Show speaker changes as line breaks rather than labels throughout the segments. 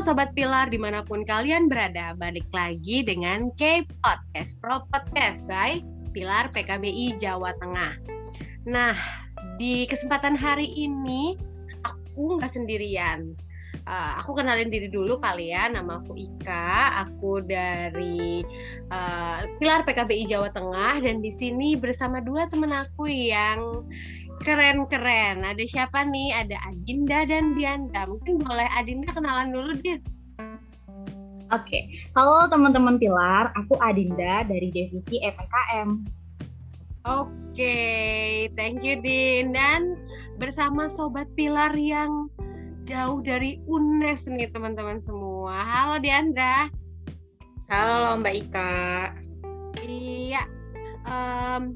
Sobat Pilar di mana pun kalian berada, balik lagi dengan K-Podcast, Pro Podcast by Pilar PKBI Jawa Tengah. Nah, di kesempatan hari ini aku nggak sendirian. Uh, aku kenalin diri dulu kali ya, nama aku Ika, aku dari uh, Pilar PKBI Jawa Tengah dan di sini bersama dua teman aku yang Keren-keren. Ada siapa nih? Ada Adinda dan Dianda. Mungkin boleh Adinda kenalan dulu, Din.
Oke, okay. halo teman-teman Pilar, aku Adinda dari divisi EPKM.
Oke, okay. thank you Din. Dan bersama Sobat Pilar yang jauh dari UNES nih teman-teman semua. Halo Diandra.
Halo Mbak Ika.
Iya, um,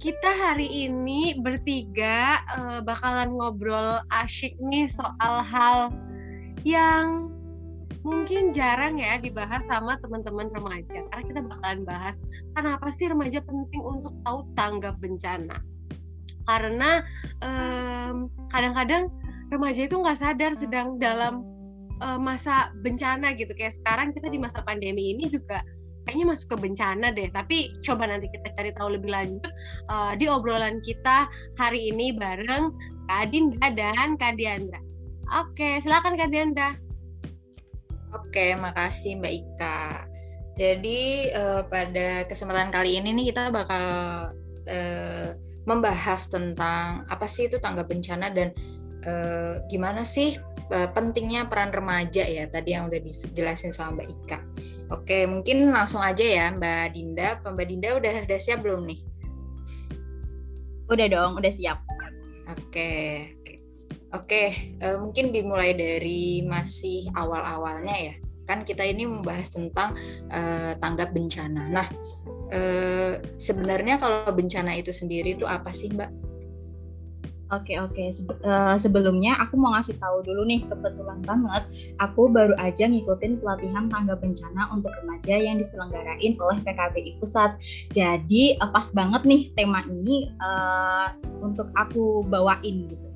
kita hari ini bertiga uh, bakalan ngobrol asyik nih soal hal yang mungkin jarang ya dibahas sama teman-teman remaja. Karena kita bakalan bahas kenapa sih remaja penting untuk tahu tanggap bencana? Karena kadang kadang-kadang remaja itu nggak sadar sedang dalam uh, masa bencana gitu. Kayak sekarang kita di masa pandemi ini juga kayaknya masuk ke bencana deh. Tapi coba nanti kita cari tahu lebih lanjut uh, di obrolan kita hari ini bareng Kak Dinda dan Kak Diandra. Oke, silakan Kak Diandra.
Oke, makasih Mbak Ika. Jadi uh, pada kesempatan kali ini nih kita bakal uh, membahas tentang apa sih itu tanggap bencana dan uh, gimana sih pentingnya peran remaja ya tadi yang udah dijelasin sama Mbak Ika. Oke, mungkin langsung aja ya Mbak Dinda. Mbak Dinda udah udah siap belum nih?
Udah dong, udah siap.
Oke, oke. Uh, mungkin dimulai dari masih awal-awalnya ya. Kan kita ini membahas tentang uh, tanggap bencana. Nah, uh, sebenarnya kalau bencana itu sendiri itu apa sih Mbak?
Oke oke uh, sebelumnya aku mau ngasih tahu dulu nih kebetulan banget aku baru aja ngikutin pelatihan tangga bencana untuk remaja yang diselenggarain oleh PKBI Pusat. Jadi uh, pas banget nih tema ini uh, untuk aku bawain gitu.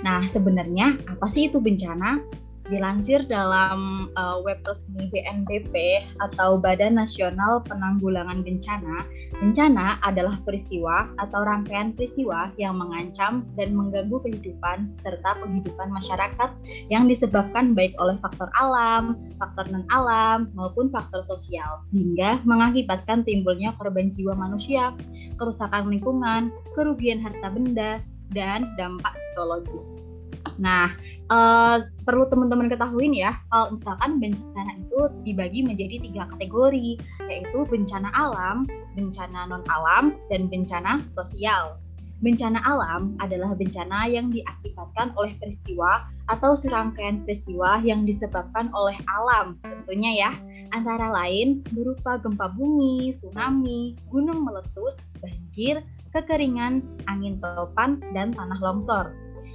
Nah sebenarnya apa sih itu bencana? Dilansir dalam uh, web resmi BNPB atau Badan Nasional Penanggulangan Bencana, bencana adalah peristiwa atau rangkaian peristiwa yang mengancam dan mengganggu kehidupan serta penghidupan masyarakat yang disebabkan baik oleh faktor alam, faktor non-alam, maupun faktor sosial, sehingga mengakibatkan timbulnya korban jiwa manusia, kerusakan lingkungan, kerugian harta benda, dan dampak psikologis. Nah, uh, perlu teman-teman ketahui ya, kalau misalkan bencana itu dibagi menjadi tiga kategori, yaitu bencana alam, bencana non-alam, dan bencana sosial. Bencana alam adalah bencana yang diakibatkan oleh peristiwa atau serangkaian peristiwa yang disebabkan oleh alam, tentunya ya, antara lain berupa gempa bumi, tsunami, gunung meletus, banjir, kekeringan, angin topan, dan tanah longsor.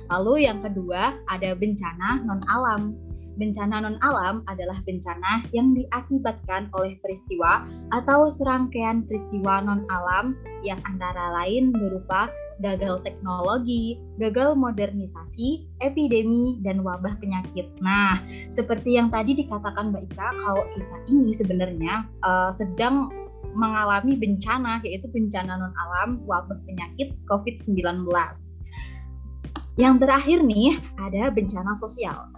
Lalu yang kedua ada bencana non alam. Bencana non alam adalah bencana yang diakibatkan oleh peristiwa atau serangkaian peristiwa non alam yang antara lain berupa gagal teknologi, gagal modernisasi, epidemi, dan wabah penyakit. Nah, seperti yang tadi dikatakan Mbak Ika, kalau kita ini sebenarnya uh, sedang mengalami bencana, yaitu bencana non alam, wabah penyakit COVID-19. Yang terakhir nih, ada bencana sosial.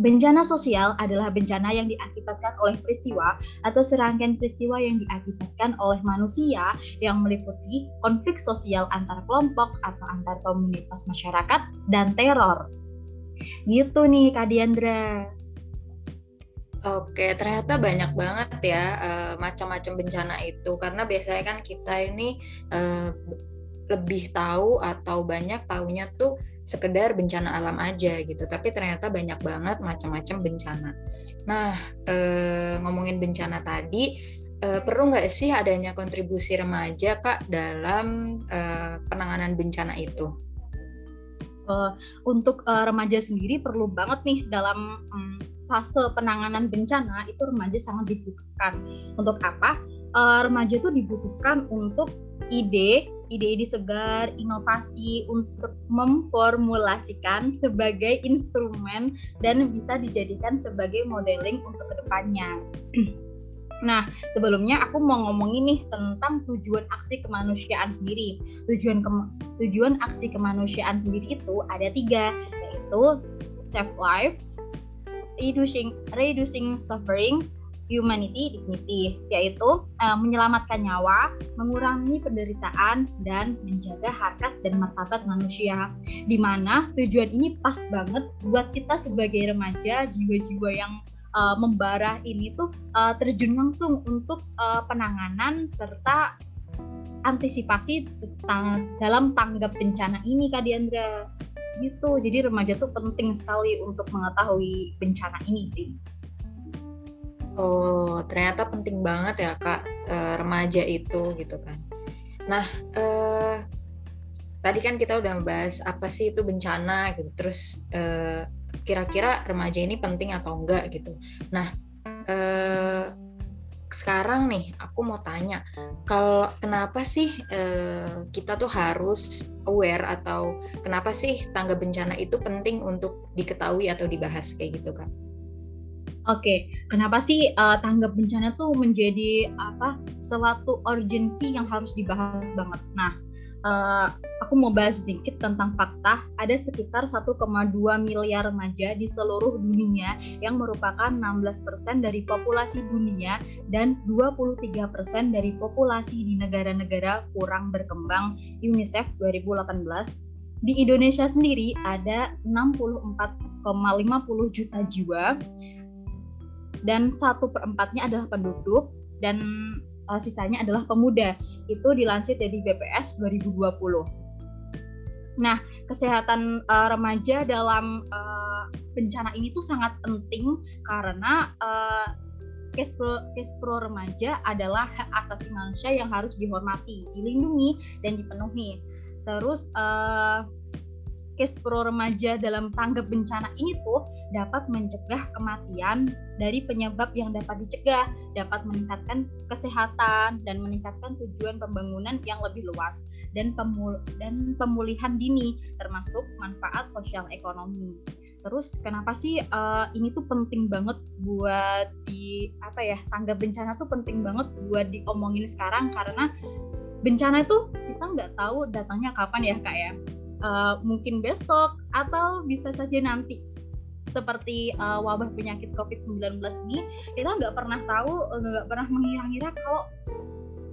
Bencana sosial adalah bencana yang diakibatkan oleh peristiwa atau serangkaian peristiwa yang diakibatkan oleh manusia yang meliputi konflik sosial antar kelompok atau antar komunitas masyarakat dan teror. Gitu nih Kak Diandra.
Oke, ternyata banyak banget ya uh, macam-macam bencana itu karena biasanya kan kita ini uh, lebih tahu atau banyak tahunya tuh sekedar bencana alam aja gitu. Tapi ternyata banyak banget macam-macam bencana. Nah eh, ngomongin bencana tadi eh, perlu nggak sih adanya kontribusi remaja kak dalam eh, penanganan bencana itu?
Uh, untuk uh, remaja sendiri perlu banget nih dalam um, fase penanganan bencana itu remaja sangat dibutuhkan. Untuk apa? Uh, remaja itu dibutuhkan untuk ide ide-ide segar, inovasi untuk memformulasikan sebagai instrumen dan bisa dijadikan sebagai modeling untuk ke depannya. Nah, sebelumnya aku mau ngomongin nih tentang tujuan aksi kemanusiaan sendiri. Tujuan ke, tujuan aksi kemanusiaan sendiri itu ada tiga, yaitu save life, reducing reducing suffering, humanity dignity yaitu uh, menyelamatkan nyawa, mengurangi penderitaan dan menjaga harkat dan martabat manusia. Di mana tujuan ini pas banget buat kita sebagai remaja, jiwa-jiwa yang uh, membara ini tuh uh, terjun langsung untuk uh, penanganan serta antisipasi dalam tanggap bencana ini Kak Diandra. Gitu. Jadi remaja tuh penting sekali untuk mengetahui bencana ini sih
Oh, ternyata penting banget ya kak uh, remaja itu gitu kan. Nah, uh, tadi kan kita udah membahas apa sih itu bencana gitu. Terus kira kira-kira remaja ini penting atau enggak gitu. Nah, uh, sekarang nih aku mau tanya, kalau kenapa sih kita tuh harus aware atau kenapa sih tangga bencana itu penting untuk diketahui atau dibahas kayak gitu kan?
Oke, kenapa sih uh, tanggap bencana tuh menjadi apa suatu urgensi yang harus dibahas banget? Nah, uh, aku mau bahas sedikit tentang fakta. Ada sekitar 1,2 miliar remaja di seluruh dunia yang merupakan 16% dari populasi dunia dan 23% dari populasi di negara-negara kurang berkembang UNICEF 2018 di Indonesia sendiri ada 64,50 juta jiwa dan satu perempatnya adalah penduduk dan uh, sisanya adalah pemuda. Itu dilansir dari BPS 2020. Nah, kesehatan uh, remaja dalam uh, bencana ini tuh sangat penting karena uh, case pro, case pro remaja adalah hak asasi manusia yang harus dihormati, dilindungi, dan dipenuhi. Terus uh, case pro remaja dalam tanggap bencana ini tuh dapat mencegah kematian dari penyebab yang dapat dicegah, dapat meningkatkan kesehatan dan meningkatkan tujuan pembangunan yang lebih luas dan pemul dan pemulihan dini termasuk manfaat sosial ekonomi. Terus kenapa sih uh, ini tuh penting banget buat di apa ya tanggap bencana tuh penting banget buat diomongin sekarang karena bencana itu kita nggak tahu datangnya kapan ya kak ya uh, mungkin besok atau bisa saja nanti. Seperti uh, wabah penyakit COVID-19 ini kita nggak pernah tahu nggak pernah mengira-ngira kalau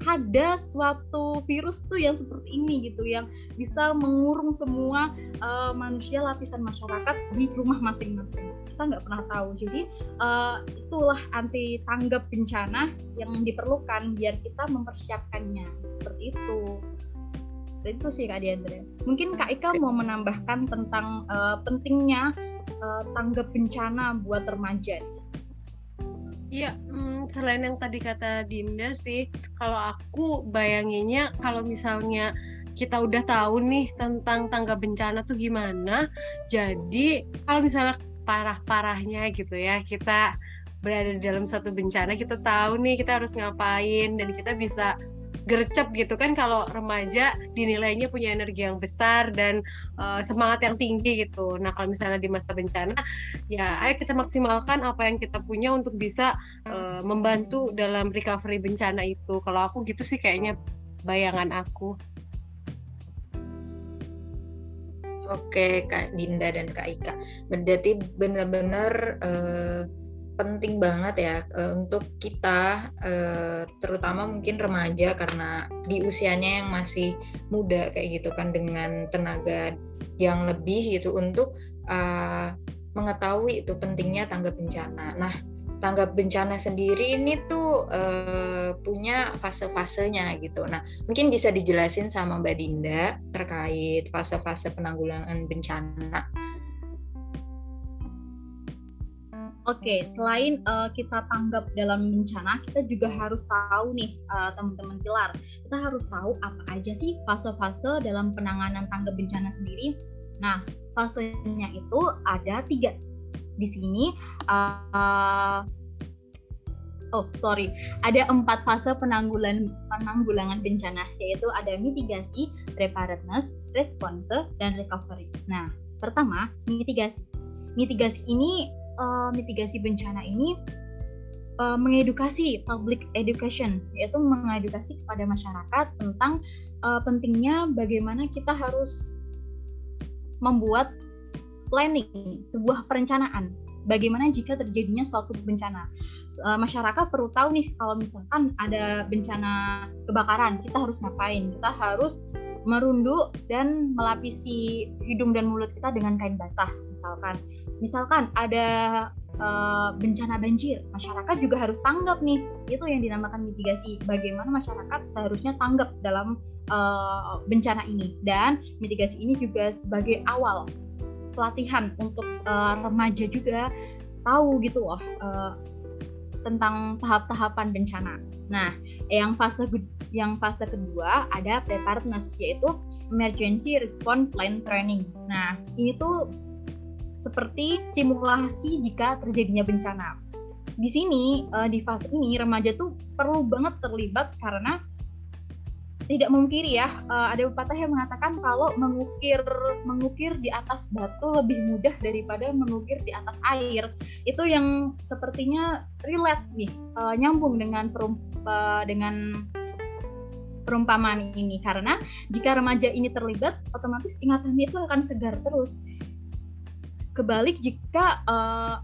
ada suatu virus tuh yang seperti ini gitu yang bisa mengurung semua uh, manusia lapisan masyarakat di rumah masing-masing. Kita nggak pernah tahu. Jadi uh, itulah anti tanggap bencana yang diperlukan biar kita mempersiapkannya. Seperti itu itu sih Kak Diandra. Mungkin Kak Ika mau menambahkan tentang uh, pentingnya uh, tanggap bencana buat remaja.
Iya, hmm, selain yang tadi kata Dinda sih, kalau aku bayanginnya kalau misalnya kita udah tahu nih tentang tangga bencana tuh gimana, jadi kalau misalnya parah-parahnya gitu ya, kita berada di dalam satu bencana, kita tahu nih kita harus ngapain dan kita bisa gercep gitu kan kalau remaja dinilainya punya energi yang besar dan uh, semangat yang tinggi gitu. Nah kalau misalnya di masa bencana ya ayo kita maksimalkan apa yang kita punya untuk bisa uh, membantu dalam recovery bencana itu. Kalau aku gitu sih kayaknya bayangan aku.
Oke Kak Dinda dan Kak Ika. Berarti benar-benar uh, penting banget ya uh, untuk kita uh, terutama mungkin remaja karena di usianya yang masih muda kayak gitu kan dengan tenaga yang lebih gitu untuk uh, mengetahui itu pentingnya tanggap bencana. Nah, tanggap bencana sendiri ini tuh uh, punya fase-fasenya gitu. Nah, mungkin bisa dijelasin sama Mbak Dinda terkait fase-fase penanggulangan bencana.
Oke, selain uh, kita tanggap dalam bencana, kita juga harus tahu nih uh, teman-teman pilar. Kita harus tahu apa aja sih fase-fase dalam penanganan tanggap bencana sendiri. Nah, fasenya itu ada tiga. Di sini uh, oh sorry ada empat fase penanggulangan penanggulangan bencana yaitu ada mitigasi, preparedness, response, dan recovery. Nah pertama mitigasi. Mitigasi ini uh, mitigasi bencana ini uh, mengedukasi public education yaitu mengedukasi kepada masyarakat tentang uh, pentingnya bagaimana kita harus membuat planning sebuah perencanaan bagaimana jika terjadinya suatu bencana. Masyarakat perlu tahu nih kalau misalkan ada bencana kebakaran, kita harus ngapain? Kita harus merunduk dan melapisi hidung dan mulut kita dengan kain basah misalkan. Misalkan ada uh, bencana banjir, masyarakat juga harus tanggap nih. Itu yang dinamakan mitigasi. Bagaimana masyarakat seharusnya tanggap dalam uh, bencana ini dan mitigasi ini juga sebagai awal pelatihan untuk uh, remaja juga tahu gitu loh uh, tentang tahap-tahapan bencana. Nah, yang fase yang fase kedua ada preparedness yaitu emergency response plan training. Nah, ini tuh seperti simulasi jika terjadinya bencana. Di sini uh, di fase ini remaja tuh perlu banget terlibat karena tidak memungkiri ya uh, ada pepatah yang mengatakan kalau mengukir mengukir di atas batu lebih mudah daripada mengukir di atas air. Itu yang sepertinya relate nih uh, nyambung dengan perum, uh, dengan perumpamaan ini. Karena jika remaja ini terlibat otomatis ingatannya itu akan segar terus kebalik jika uh,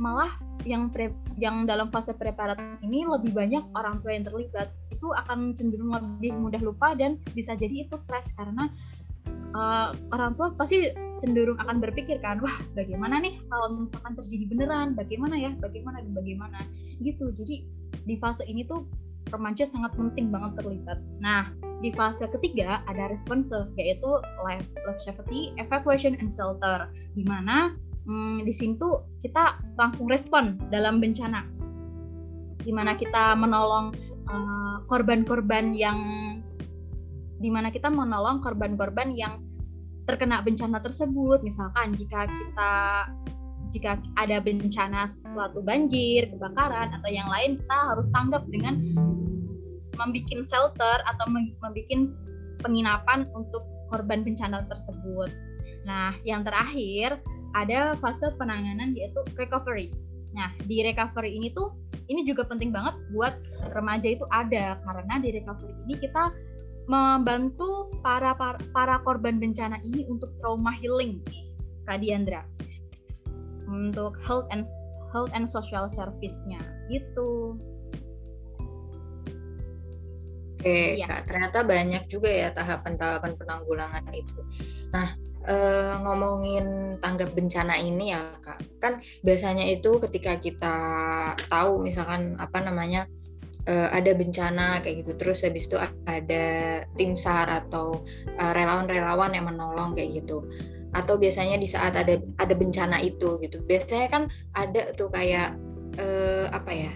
malah yang pre, yang dalam fase preparatif ini lebih banyak orang tua yang terlibat. Itu akan cenderung lebih mudah lupa dan bisa jadi itu stres karena uh, orang tua pasti cenderung akan berpikir kan wah bagaimana nih kalau misalkan terjadi beneran? Bagaimana ya? Bagaimana dan bagaimana? Gitu. Jadi di fase ini tuh remaja sangat penting banget terlibat. Nah di fase ketiga ada response yaitu life, life safety evacuation and shelter. Di mana hmm, di sini tuh kita langsung respon dalam bencana. Di mana kita menolong Eh, korban-korban uh, yang di mana kita menolong korban-korban yang terkena bencana tersebut. Misalkan jika kita jika ada bencana suatu banjir kebakaran atau yang lain kita harus tanggap dengan membuat shelter atau membuat penginapan untuk korban bencana tersebut. Nah, yang terakhir ada fase penanganan yaitu recovery. Nah, di recovery ini tuh ini juga penting banget buat remaja itu ada karena di recovery ini kita membantu para para, para korban bencana ini untuk trauma healing nih Kak Diandra untuk health and health and social service-nya gitu.
Oke, ya. Kak, ternyata banyak juga ya tahapan-tahapan penanggulangan itu. Nah, uh, ngomongin tanggap bencana ini ya kak kan biasanya itu ketika kita tahu misalkan apa namanya uh, ada bencana kayak gitu terus habis itu ada tim sar atau uh, relawan-relawan yang menolong kayak gitu atau biasanya di saat ada ada bencana itu gitu biasanya kan ada tuh kayak uh, apa ya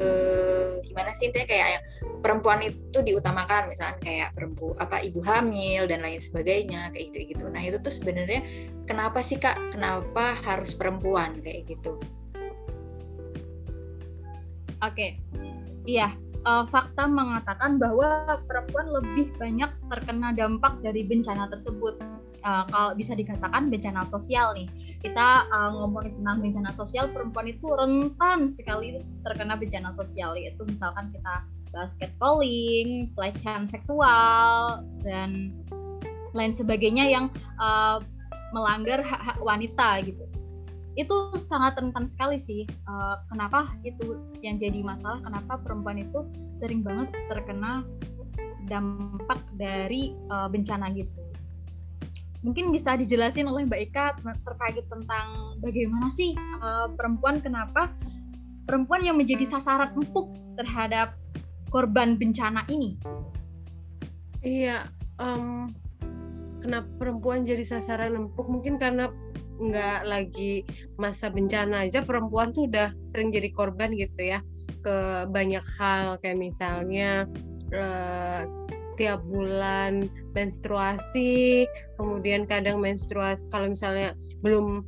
uh, gimana sih intinya kayak perempuan itu diutamakan misalnya kayak perempuan apa ibu hamil dan lain sebagainya kayak gitu gitu nah itu tuh sebenarnya kenapa sih kak? Kenapa harus perempuan kayak gitu?
Oke. Okay. iya uh, fakta mengatakan bahwa perempuan lebih banyak terkena dampak dari bencana tersebut. Uh, kalau bisa dikatakan bencana sosial nih kita uh, ngomongin tentang bencana sosial perempuan itu rentan sekali terkena bencana sosial. Yaitu misalkan kita basket calling, pelecehan seksual dan lain sebagainya yang uh, melanggar hak-hak wanita gitu. Itu sangat rentan sekali sih. Uh, kenapa itu yang jadi masalah? Kenapa perempuan itu sering banget terkena dampak dari uh, bencana gitu mungkin bisa dijelasin oleh Mbak Ika terkait tentang bagaimana sih uh, perempuan kenapa perempuan yang menjadi sasaran empuk terhadap korban bencana ini?
Iya, um, kenapa perempuan jadi sasaran empuk? Mungkin karena nggak lagi masa bencana aja perempuan tuh udah sering jadi korban gitu ya ke banyak hal kayak misalnya uh, tiap bulan menstruasi, kemudian kadang menstruasi kalau misalnya belum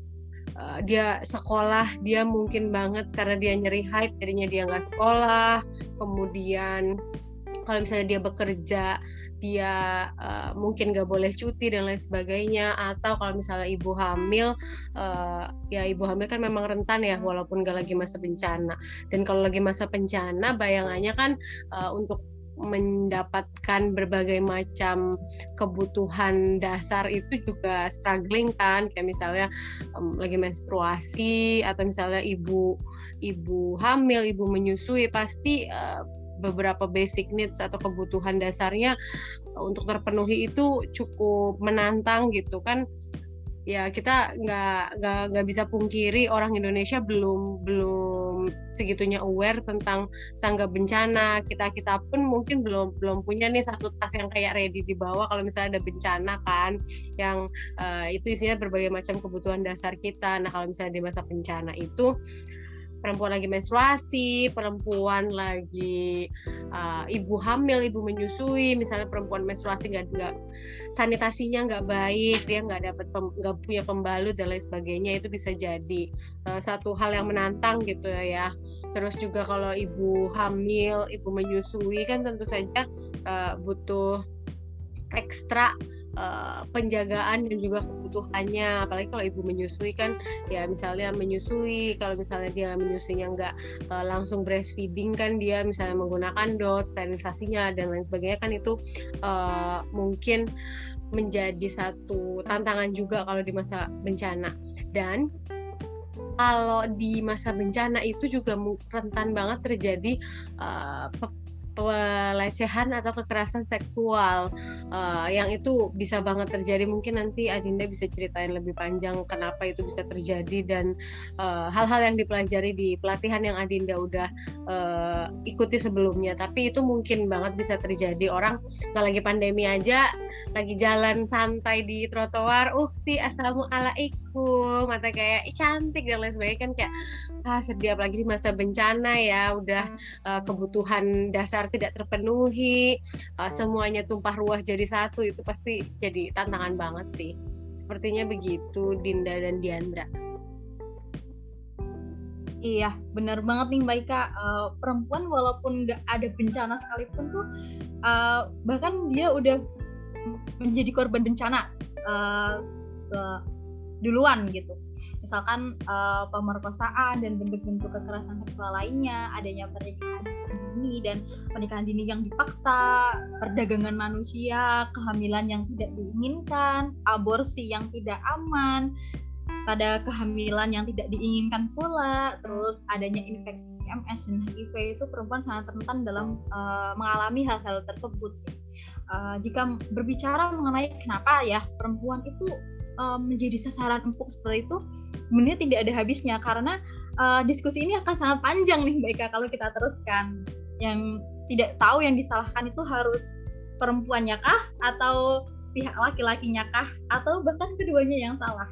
uh, dia sekolah dia mungkin banget karena dia nyeri haid jadinya dia nggak sekolah kemudian kalau misalnya dia bekerja dia uh, mungkin nggak boleh cuti dan lain sebagainya atau kalau misalnya ibu hamil uh, ya ibu hamil kan memang rentan ya walaupun nggak lagi masa bencana. Dan kalau lagi masa bencana bayangannya kan uh, untuk mendapatkan berbagai macam kebutuhan dasar itu juga struggling kan. Kayak misalnya um, lagi menstruasi atau misalnya ibu ibu hamil ibu menyusui pasti uh, beberapa basic needs atau kebutuhan dasarnya untuk terpenuhi itu cukup menantang gitu kan. Ya kita nggak nggak nggak bisa pungkiri orang Indonesia belum belum segitunya aware tentang tangga bencana kita kita pun mungkin belum belum punya nih satu tas yang kayak ready dibawa kalau misalnya ada bencana kan yang uh, itu isinya berbagai macam kebutuhan dasar kita. Nah kalau misalnya di masa bencana itu perempuan lagi menstruasi, perempuan lagi uh, ibu hamil, ibu menyusui, misalnya perempuan menstruasi nggak nggak sanitasinya nggak baik, dia nggak dapat nggak punya pembalut dan lain sebagainya itu bisa jadi uh, satu hal yang menantang gitu ya. Terus juga kalau ibu hamil, ibu menyusui kan tentu saja uh, butuh ekstra uh, penjagaan dan juga kebutuhannya. Apalagi kalau ibu menyusui kan ya misalnya menyusui kalau misalnya dia menyusuinya nggak uh, langsung breastfeeding kan dia misalnya menggunakan dot sterilisasinya dan lain sebagainya kan itu uh, mungkin menjadi satu tantangan juga kalau di masa bencana. Dan kalau di masa bencana itu juga rentan banget terjadi uh, pelecehan atau kekerasan seksual. Uh, yang itu bisa banget terjadi mungkin nanti Adinda bisa ceritain lebih panjang kenapa itu bisa terjadi dan eh, hal-hal uh, yang dipelajari di pelatihan yang Adinda udah uh, ikuti sebelumnya. Tapi itu mungkin banget bisa terjadi. Orang nggak lagi pandemi aja lagi jalan santai di trotoar uhti assalamualaikum mata kayak cantik dan lain sebagainya kan kayak ah sedih apalagi di masa bencana ya udah uh, kebutuhan dasar tidak terpenuhi uh, semuanya tumpah ruah jadi satu itu pasti jadi tantangan banget sih. Sepertinya begitu Dinda dan Diandra.
Iya, benar banget nih Mbak Ika. Uh, perempuan walaupun nggak ada bencana sekalipun tuh, uh, bahkan dia udah menjadi korban bencana uh, uh, duluan gitu misalkan uh, pemerkosaan dan bentuk-bentuk kekerasan seksual lainnya, adanya pernikahan dini dan pernikahan dini yang dipaksa, perdagangan manusia, kehamilan yang tidak diinginkan, aborsi yang tidak aman, pada kehamilan yang tidak diinginkan pula, terus adanya infeksi MS dan HIV itu perempuan sangat rentan dalam uh, mengalami hal-hal tersebut. Uh, jika berbicara mengenai kenapa ya perempuan itu um, menjadi sasaran empuk seperti itu sebenarnya tidak ada habisnya karena uh, diskusi ini akan sangat panjang nih Mbak Ika kalau kita teruskan yang tidak tahu yang disalahkan itu harus perempuannya kah atau pihak laki-lakinya kah atau bahkan keduanya yang salah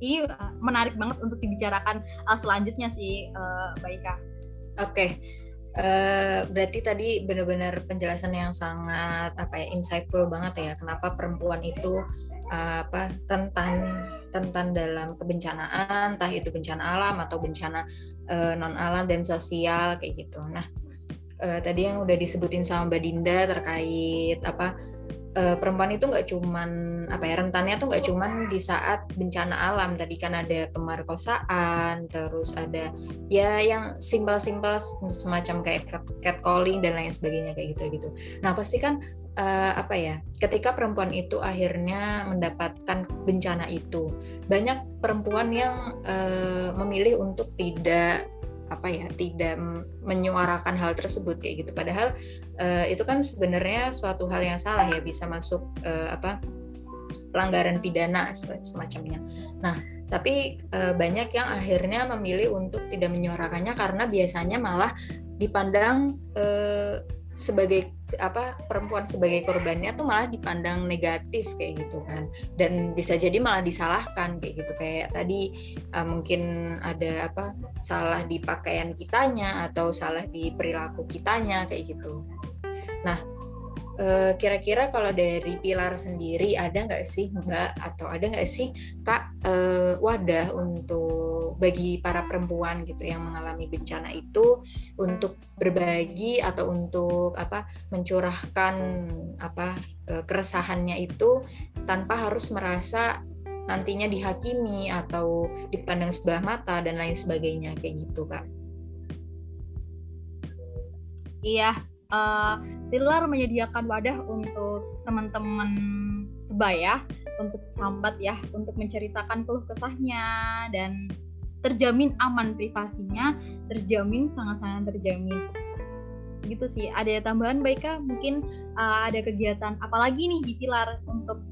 ini menarik banget untuk dibicarakan selanjutnya sih Mbak Ika.
Oke, okay. Berarti tadi benar-benar penjelasan yang sangat apa ya insightful banget ya kenapa perempuan itu apa rentan rentan dalam kebencanaan, entah itu bencana alam atau bencana uh, non alam dan sosial kayak gitu. Nah, uh, tadi yang udah disebutin sama Mbak Dinda terkait apa uh, perempuan itu nggak cuman apa ya rentannya tuh nggak cuman di saat bencana alam. Tadi kan ada pemerkosaan terus ada ya yang simpel-simpel semacam kayak catcalling dan lain sebagainya kayak gitu gitu. Nah pasti kan uh, apa ya ketika perempuan itu akhirnya mendapatkan bencana itu banyak perempuan yang uh, memilih untuk tidak apa ya tidak menyuarakan hal tersebut kayak gitu. Padahal uh, itu kan sebenarnya suatu hal yang salah ya bisa masuk uh, apa pelanggaran pidana semacamnya. Nah tapi uh, banyak yang akhirnya memilih untuk tidak menyuarakannya karena biasanya malah dipandang uh, sebagai apa perempuan sebagai korbannya tuh malah dipandang negatif kayak gitu kan. Dan bisa jadi malah disalahkan kayak gitu. Kayak tadi uh, mungkin ada apa salah di pakaian kitanya atau salah di perilaku kitanya kayak gitu. Nah kira-kira kalau dari Pilar sendiri ada nggak sih Mbak atau ada nggak sih Kak uh, wadah untuk bagi para perempuan gitu yang mengalami bencana itu untuk berbagi atau untuk apa mencurahkan apa uh, keresahannya itu tanpa harus merasa nantinya dihakimi atau dipandang sebelah mata dan lain sebagainya kayak gitu Kak.
Iya, uh, Pilar menyediakan wadah untuk teman-teman sebaya untuk sambat ya untuk menceritakan keluh kesahnya dan terjamin aman privasinya terjamin sangat-sangat terjamin. Gitu sih. Ada tambahan baik mungkin uh, ada kegiatan apalagi nih di Pilar untuk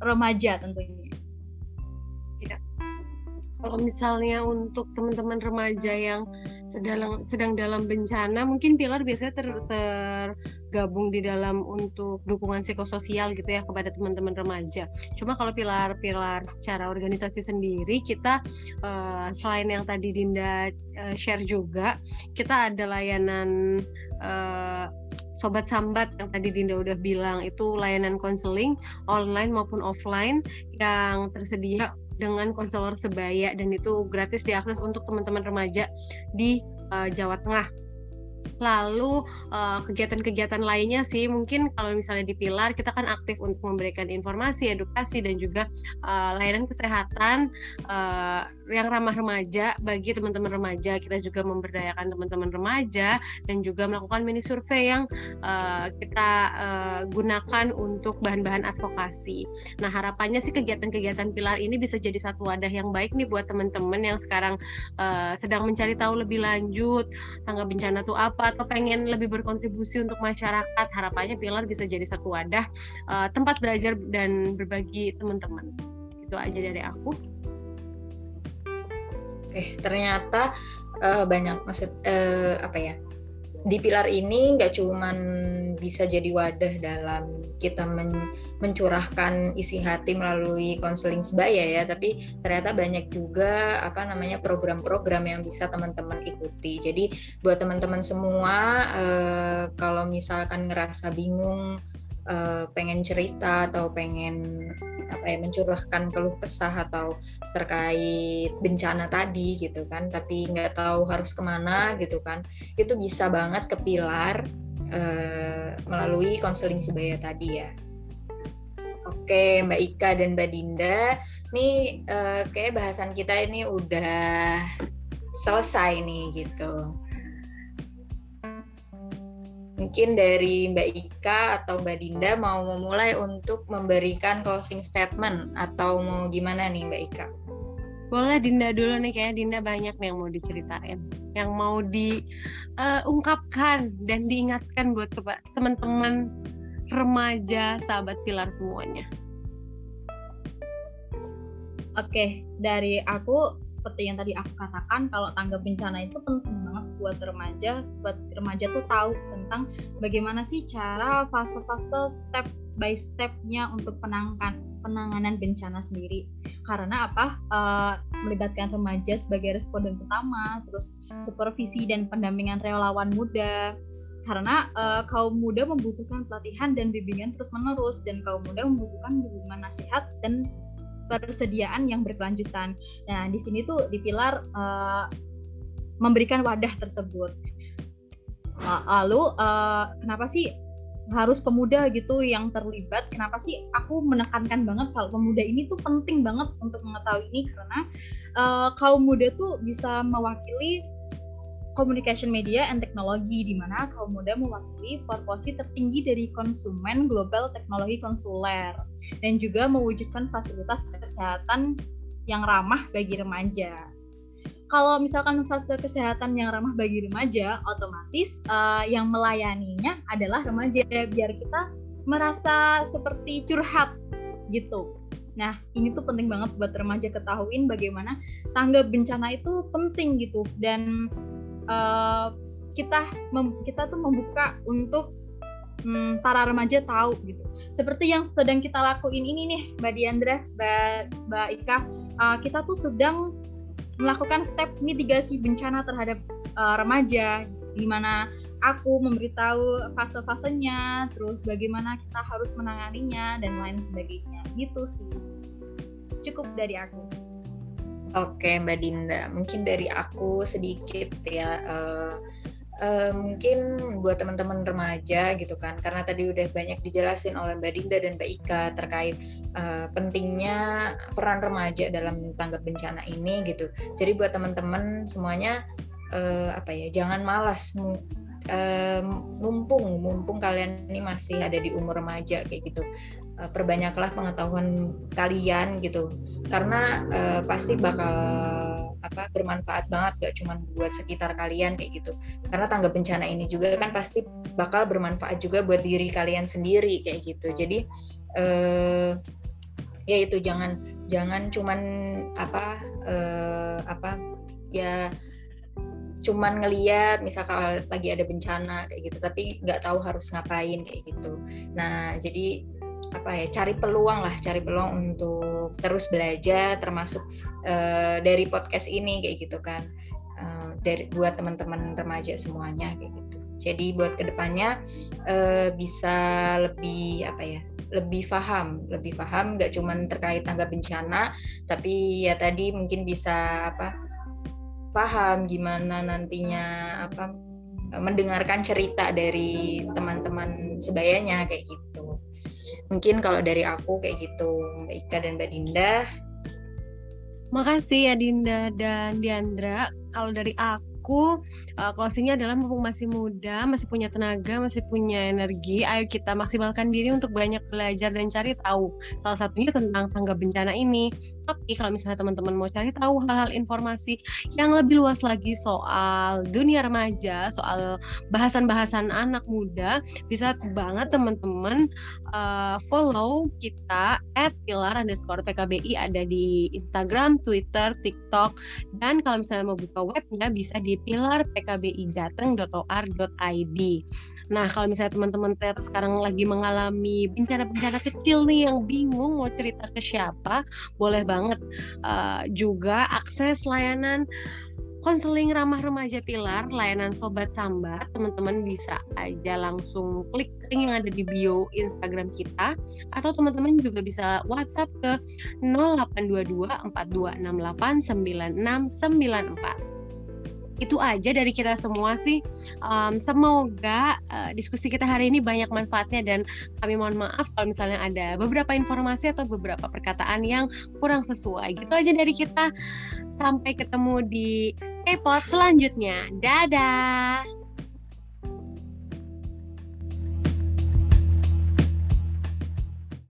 remaja tentunya
kalau misalnya untuk teman-teman remaja yang sedang sedang dalam bencana mungkin pilar biasanya ter, tergabung di dalam untuk dukungan psikososial gitu ya kepada teman-teman remaja. Cuma kalau pilar-pilar secara organisasi sendiri kita uh, selain yang tadi Dinda uh, share juga kita ada layanan uh, sobat sambat yang tadi Dinda udah bilang itu layanan konseling online maupun offline yang tersedia dengan konselor sebaya dan itu gratis diakses untuk teman-teman remaja di uh, Jawa Tengah Lalu eh, kegiatan-kegiatan uh, lainnya sih mungkin kalau misalnya di Pilar kita kan aktif untuk memberikan informasi, edukasi dan juga uh, layanan kesehatan uh, yang ramah remaja bagi teman-teman remaja. Kita juga memberdayakan teman-teman remaja dan juga melakukan mini survei yang uh, kita uh, gunakan untuk bahan-bahan advokasi. Nah, harapannya sih kegiatan-kegiatan Pilar ini bisa jadi satu wadah yang baik nih buat teman-teman yang sekarang uh, sedang mencari tahu lebih lanjut tangga bencana itu apa atau pengen lebih berkontribusi untuk masyarakat harapannya Pilar bisa jadi satu wadah uh, tempat belajar dan berbagi teman-teman. Itu aja dari aku.
Oke ternyata uh, banyak maksud uh, apa ya di pilar ini nggak cuman bisa jadi wadah dalam kita men mencurahkan isi hati melalui konseling sebaya ya, tapi ternyata banyak juga apa namanya program-program yang bisa teman-teman ikuti. Jadi buat teman-teman semua eh, kalau misalkan ngerasa bingung eh, pengen cerita atau pengen apa ya mencurahkan keluh kesah atau terkait bencana tadi gitu kan tapi nggak tahu harus ke mana gitu kan itu bisa banget ke pilar uh, melalui konseling sebaya tadi ya Oke, Mbak Ika dan Mbak Dinda, nih uh, kayak bahasan kita ini udah selesai nih gitu. Mungkin dari Mbak Ika atau Mbak Dinda mau memulai untuk memberikan closing statement atau mau gimana nih Mbak Ika?
Boleh Dinda dulu nih, kayaknya Dinda banyak nih yang mau diceritain, yang mau diungkapkan uh, dan diingatkan buat teman-teman remaja, sahabat pilar semuanya.
Oke, dari aku seperti yang tadi aku katakan, kalau tanggap bencana itu penting banget buat remaja, buat remaja tuh tahu tentang bagaimana sih cara fase-fase step by stepnya untuk penanganan penanganan bencana sendiri. Karena apa? Uh, melibatkan remaja sebagai responden pertama, terus supervisi dan pendampingan relawan muda. Karena uh, kaum muda membutuhkan pelatihan dan bimbingan terus menerus dan kaum muda membutuhkan dukungan nasihat dan persediaan yang berkelanjutan. Nah, di sini tuh di pilar uh, memberikan wadah tersebut. Lalu uh, kenapa sih harus pemuda gitu yang terlibat? Kenapa sih aku menekankan banget kalau pemuda ini tuh penting banget untuk mengetahui ini karena uh, kaum muda tuh bisa mewakili Communication Media and Teknologi di mana kaum muda mewakili proporsi tertinggi dari konsumen global teknologi konsuler dan juga mewujudkan fasilitas kesehatan yang ramah bagi remaja. Kalau misalkan fase kesehatan yang ramah bagi remaja, otomatis uh, yang melayaninya adalah remaja biar kita merasa seperti curhat gitu. Nah, ini tuh penting banget buat remaja ketahuin bagaimana tanggap bencana itu penting gitu dan uh, kita kita tuh membuka untuk um, para remaja tahu gitu. Seperti yang sedang kita lakuin ini nih, Mbak Diandra, Mbak, Mbak Ika, uh, kita tuh sedang melakukan step mitigasi bencana terhadap uh, remaja, di mana aku memberitahu fase-fasenya, terus bagaimana kita harus menanganinya dan lain sebagainya. Gitu sih. Cukup dari aku.
Oke, Mbak Dinda. Mungkin dari aku sedikit ya. Uh, uh, mungkin buat teman-teman remaja gitu kan, karena tadi udah banyak dijelasin oleh Mbak Dinda dan Mbak Ika terkait uh, pentingnya peran remaja dalam tanggap bencana ini gitu. Jadi buat teman-teman semuanya uh, apa ya, jangan malas um, mumpung mumpung kalian ini masih ada di umur remaja kayak gitu perbanyaklah pengetahuan kalian gitu karena uh, pasti bakal apa bermanfaat banget gak cuma buat sekitar kalian kayak gitu. Karena tangga bencana ini juga kan pasti bakal bermanfaat juga buat diri kalian sendiri kayak gitu. Jadi uh, ya itu jangan jangan cuman apa uh, apa ya cuman ngeliat misalkan lagi ada bencana kayak gitu. Tapi nggak tahu harus ngapain kayak gitu. Nah jadi apa ya cari peluang lah cari peluang untuk terus belajar termasuk uh, dari podcast ini kayak gitu kan. Uh, dari buat teman-teman remaja semuanya kayak gitu. Jadi buat ke depannya uh, bisa lebih apa ya lebih paham lebih paham nggak cuman terkait tangga bencana tapi ya tadi mungkin bisa apa paham gimana nantinya apa mendengarkan cerita dari teman-teman sebayanya kayak gitu. Mungkin kalau dari aku kayak gitu, Mbak Ika dan Mbak Dinda.
Makasih ya Dinda dan Diandra. Kalau dari aku uh, closingnya adalah mumpung masih muda, masih punya tenaga, masih punya energi, ayo kita maksimalkan diri untuk banyak belajar dan cari tahu. Salah satunya tentang tangga bencana ini. Tapi kalau misalnya teman-teman mau cari tahu hal-hal informasi yang lebih luas lagi soal dunia remaja, soal bahasan-bahasan anak muda, bisa banget teman-teman uh, follow kita at pilar underscore PKBI ada di Instagram, Twitter, TikTok, dan kalau misalnya mau buka webnya bisa di pilar pkbigateng.or.id. Nah, kalau misalnya teman-teman ternyata sekarang lagi mengalami bencana-bencana kecil nih yang bingung mau cerita ke siapa, boleh banget uh, juga akses layanan konseling ramah remaja Pilar, layanan Sobat Sambat, teman-teman bisa aja langsung klik link yang ada di bio Instagram kita, atau teman-teman juga bisa WhatsApp ke 0822 4268 9694 itu aja dari kita semua sih. Um, semoga uh, diskusi kita hari ini banyak manfaatnya dan kami mohon maaf kalau misalnya ada beberapa informasi atau beberapa perkataan yang kurang sesuai. Gitu aja dari kita. Sampai ketemu di K-pop selanjutnya. Dadah.